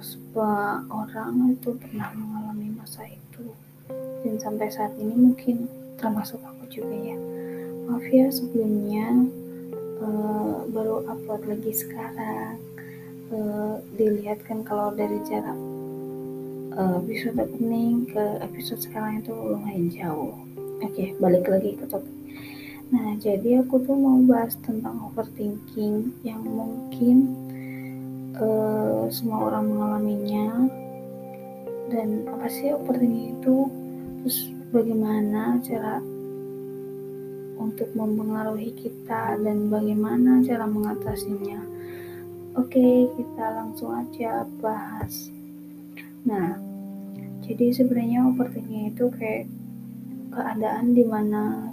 semua orang itu pernah mengalami masa itu. Dan sampai saat ini mungkin termasuk aku juga ya. Maaf ya sebelumnya uh, baru upload lagi sekarang. Uh, dilihat kan kalau dari jarak uh, episode opening ke episode sekarang itu lumayan jauh. Oke okay, balik lagi ke topik. Nah, jadi aku tuh mau bahas tentang overthinking yang mungkin uh, semua orang mengalaminya. Dan apa sih overthinking itu? Terus bagaimana cara untuk mempengaruhi kita dan bagaimana cara mengatasinya? Oke, kita langsung aja bahas. Nah, jadi sebenarnya overthinking itu kayak keadaan di mana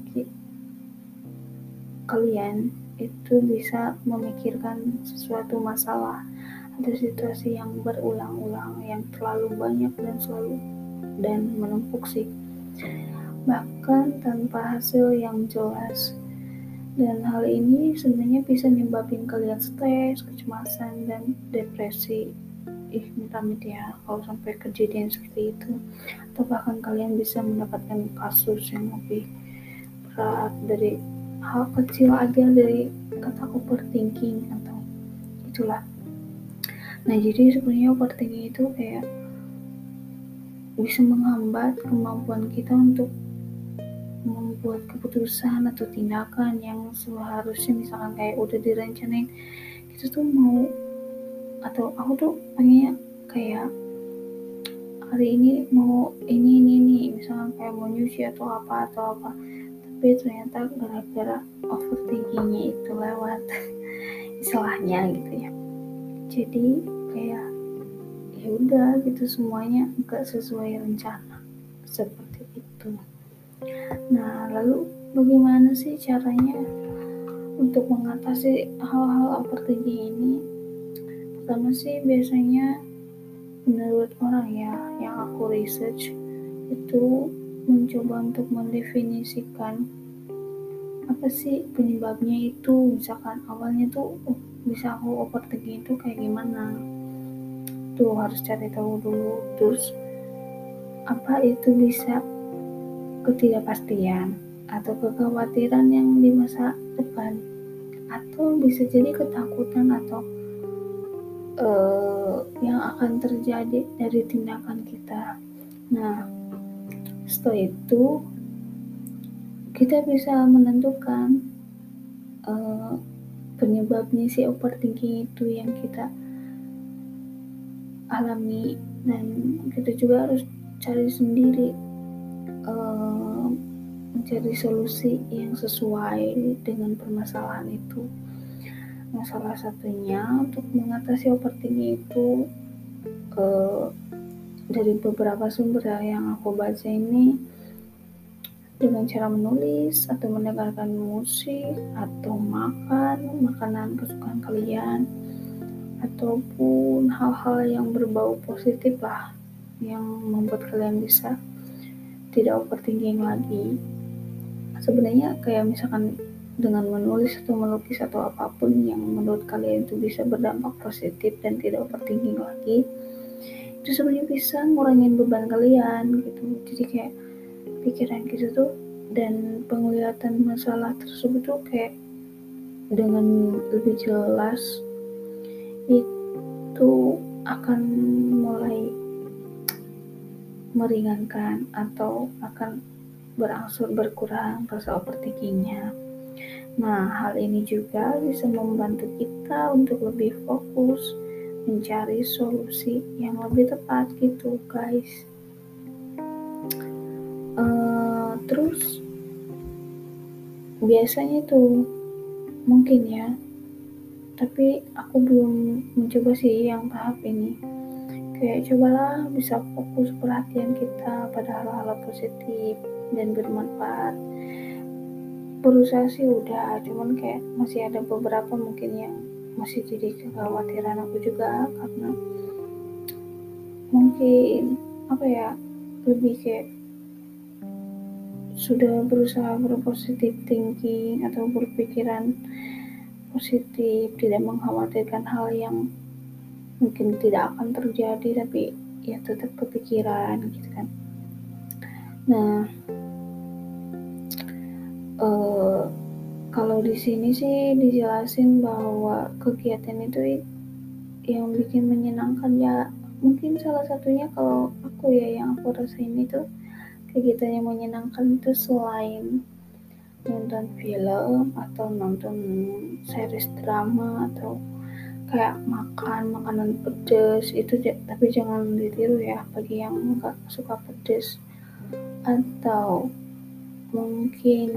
kalian itu bisa memikirkan sesuatu masalah atau situasi yang berulang-ulang yang terlalu banyak dan selalu dan menumpuk sih. Bahkan tanpa hasil yang jelas. Dan hal ini sebenarnya bisa nyebabin kalian stres, kecemasan, dan depresi. Ih minta-minta ya kalau sampai kejadian seperti itu. Atau bahkan kalian bisa mendapatkan kasus yang lebih berat dari hal kecil aja dari kata overthinking atau itulah nah jadi sebenarnya overthinking itu kayak bisa menghambat kemampuan kita untuk membuat keputusan atau tindakan yang seharusnya misalkan kayak udah direncanain. Kita tuh mau atau aku tuh pengen kayak hari ini mau ini ini ini misalkan kayak mau nyuci atau apa atau apa. Tapi ternyata gara-gara overthinkingnya itu lewat istilahnya gitu ya jadi kayak ya udah gitu semuanya nggak sesuai rencana. Seperti itu. Nah lalu bagaimana sih caranya untuk mengatasi hal-hal overthinking ini? Pertama sih biasanya menurut orang ya yang aku research itu mencoba untuk mendefinisikan apa sih penyebabnya itu. Misalkan awalnya tuh oh, bisa aku overthinking itu kayak gimana. Tuh harus cari tahu dulu. Terus apa itu bisa ketidakpastian atau kekhawatiran yang di masa depan? Atau bisa jadi ketakutan atau uh, yang akan terjadi dari tindakan kita. Nah setelah itu kita bisa menentukan uh, penyebabnya si overthinking itu yang kita alami dan kita juga harus cari sendiri uh, mencari solusi yang sesuai dengan permasalahan itu. Nah, salah satunya untuk mengatasi overthinking itu uh, dari beberapa sumber yang aku baca ini dengan cara menulis atau mendengarkan musik atau makan makanan kesukaan kalian ataupun hal-hal yang berbau positif lah yang membuat kalian bisa tidak overthinking lagi. Sebenarnya kayak misalkan dengan menulis atau melukis atau apa pun yang menurut kalian itu bisa berdampak positif dan tidak overthinking lagi itu sebenarnya bisa ngurangin beban kalian gitu. Jadi kayak pikiran kita tuh dan penglihatan masalah tersebut tuh kayak dengan lebih jelas itu akan mulai meringankan atau akan berangsur berkurang rasa overthinkingnya. Nah, hal ini juga bisa membantu kita untuk lebih fokus mencari solusi yang lebih tepat gitu guys terus. Biasanya tuh mungkin ya. Tapi aku belum mencoba sih yang tahap ini. Kayak cobalah bisa fokus perhatian kita pada hal-hal positif dan bermanfaat. Berusaha sih udah cuman kayak masih ada beberapa mungkin yang masih jadi kekhawatiran aku juga karena mungkin apa ya lebih kayak sudah berusaha berpositif thinking atau berpikiran positif tidak mengkhawatirkan hal yang mungkin tidak akan terjadi tapi ya tetap kepikiran gitu kan. Nah uh, kalau di sini sih dijelasin bahwa kegiatan itu yang bikin menyenangkan ya mungkin salah satunya kalau aku ya yang aku rasain itu kegiatan yang menyenangkan itu selain nonton film atau nonton series drama atau kayak makan makanan pedas itu tapi jangan ditiru ya bagi yang nggak suka pedas atau mungkin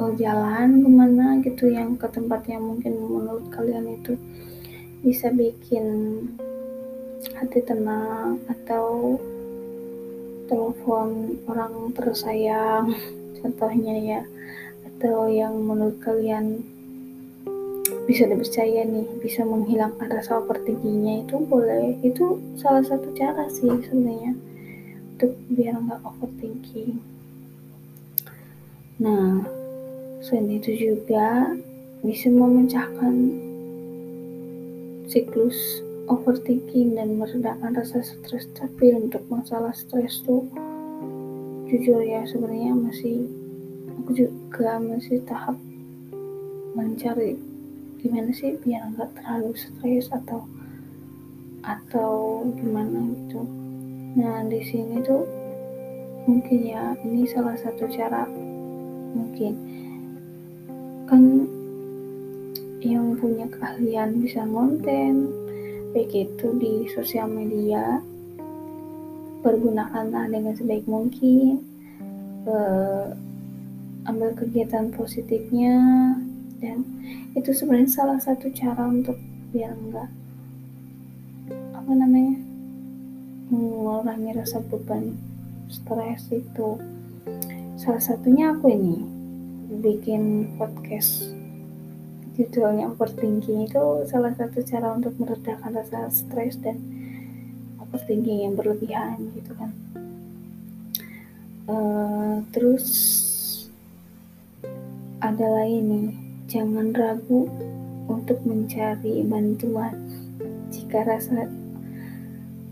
oh, jalan ke mana gitu yang ke tempat yang mungkin menurut kalian itu bisa bikin hati tenang atau telepon orang tersayang contohnya ya atau yang menurut kalian bisa dipercaya nih bisa menghilangkan rasa overthinkingnya itu boleh. Itu salah satu cara sih sebenarnya untuk biar nggak overthinking. Nah selain itu juga bisa memecahkan siklus overthinking dan meredakan rasa stres. Tapi untuk masalah stres tuh jujur ya sebenarnya masih aku juga masih tahap mencari gimana sih biar nggak terlalu stres atau atau gimana gitu. Nah di sini tuh mungkin ya ini salah satu cara mungkin. Kan yang punya keahlian bisa konten baik itu di sosial media. Pergunakanlah dengan sebaik mungkin. Uh, ambil kegiatan positifnya. Dan itu sebenarnya salah satu cara untuk biar enggak apa namanya mengurangi rasa beban stres itu. Salah satunya aku ini? Bikin podcast judulnya overthinking itu salah satu cara untuk meredakan rasa stres dan overthinking yang berlebihan gitu kan uh, terus ada lagi nih Jangan ragu untuk mencari bantuan jika rasa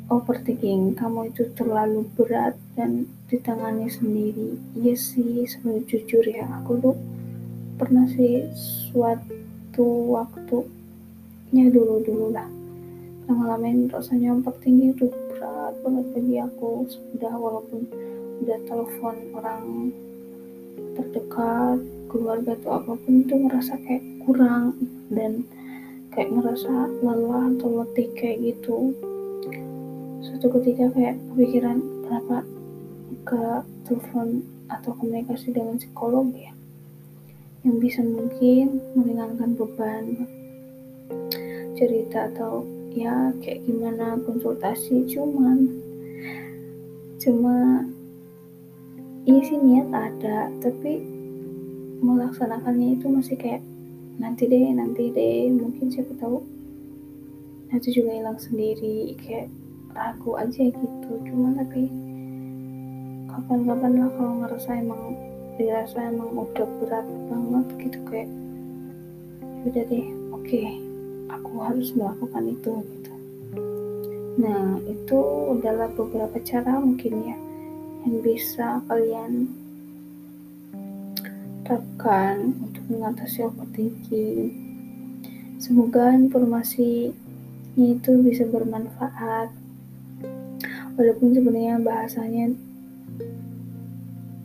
overthinking kamu itu terlalu berat dan ditangani sendiri. Iya sih, sebenarnya jujur ya, aku tuh pernah sih suatu waktu ya dulu-dulu lah. Ngalamin rasanya overthinking itu berat banget bagi aku. Sudah walaupun udah telepon orang terdekat keluarga atau apa pun itu ngerasa kayak kurang dan kayak ngerasa lelah atau letih kayak gitu. Suatu ketika kayak kepikiran kenapa ke telepon atau komunikasi dengan psikolog ya yang bisa mungkin meringankan beban cerita atau ya kayak gimana konsultasi. Cuman cuma iya sih niat ada tapi melaksanakannya itu masih kayak nanti deh nanti deh. Mungkin siapa tahu nanti juga hilang sendiri kayak ragu aja gitu. Cuma tapi kapan-kapan lah kalau ngerasa emang dirasa emang udah berat banget gitu kayak udah deh oke okay, aku harus melakukan itu gitu nah itu adalah beberapa cara mungkin ya yang bisa kalian terapkan untuk mengatasi overthinking. Semoga informasi itu bisa bermanfaat. Walaupun sebenarnya bahasanya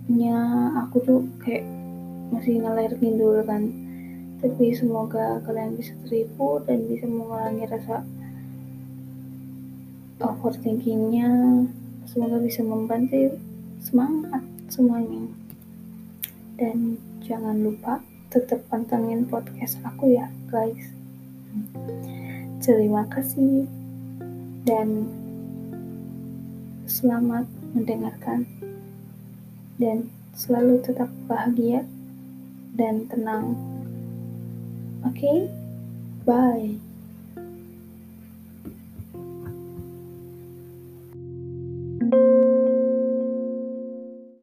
nya aku tuh kayak masih ngeler dulu kan. Tapi semoga kalian bisa terhibur dan bisa mengurangi rasa overthinkingnya. Semoga bisa membantu semangat semuanya. Dan jangan lupa tetap pantengin podcast aku ya guys. Terima kasih dan selamat mendengarkan dan selalu tetap bahagia dan tenang. Oke, okay? bye.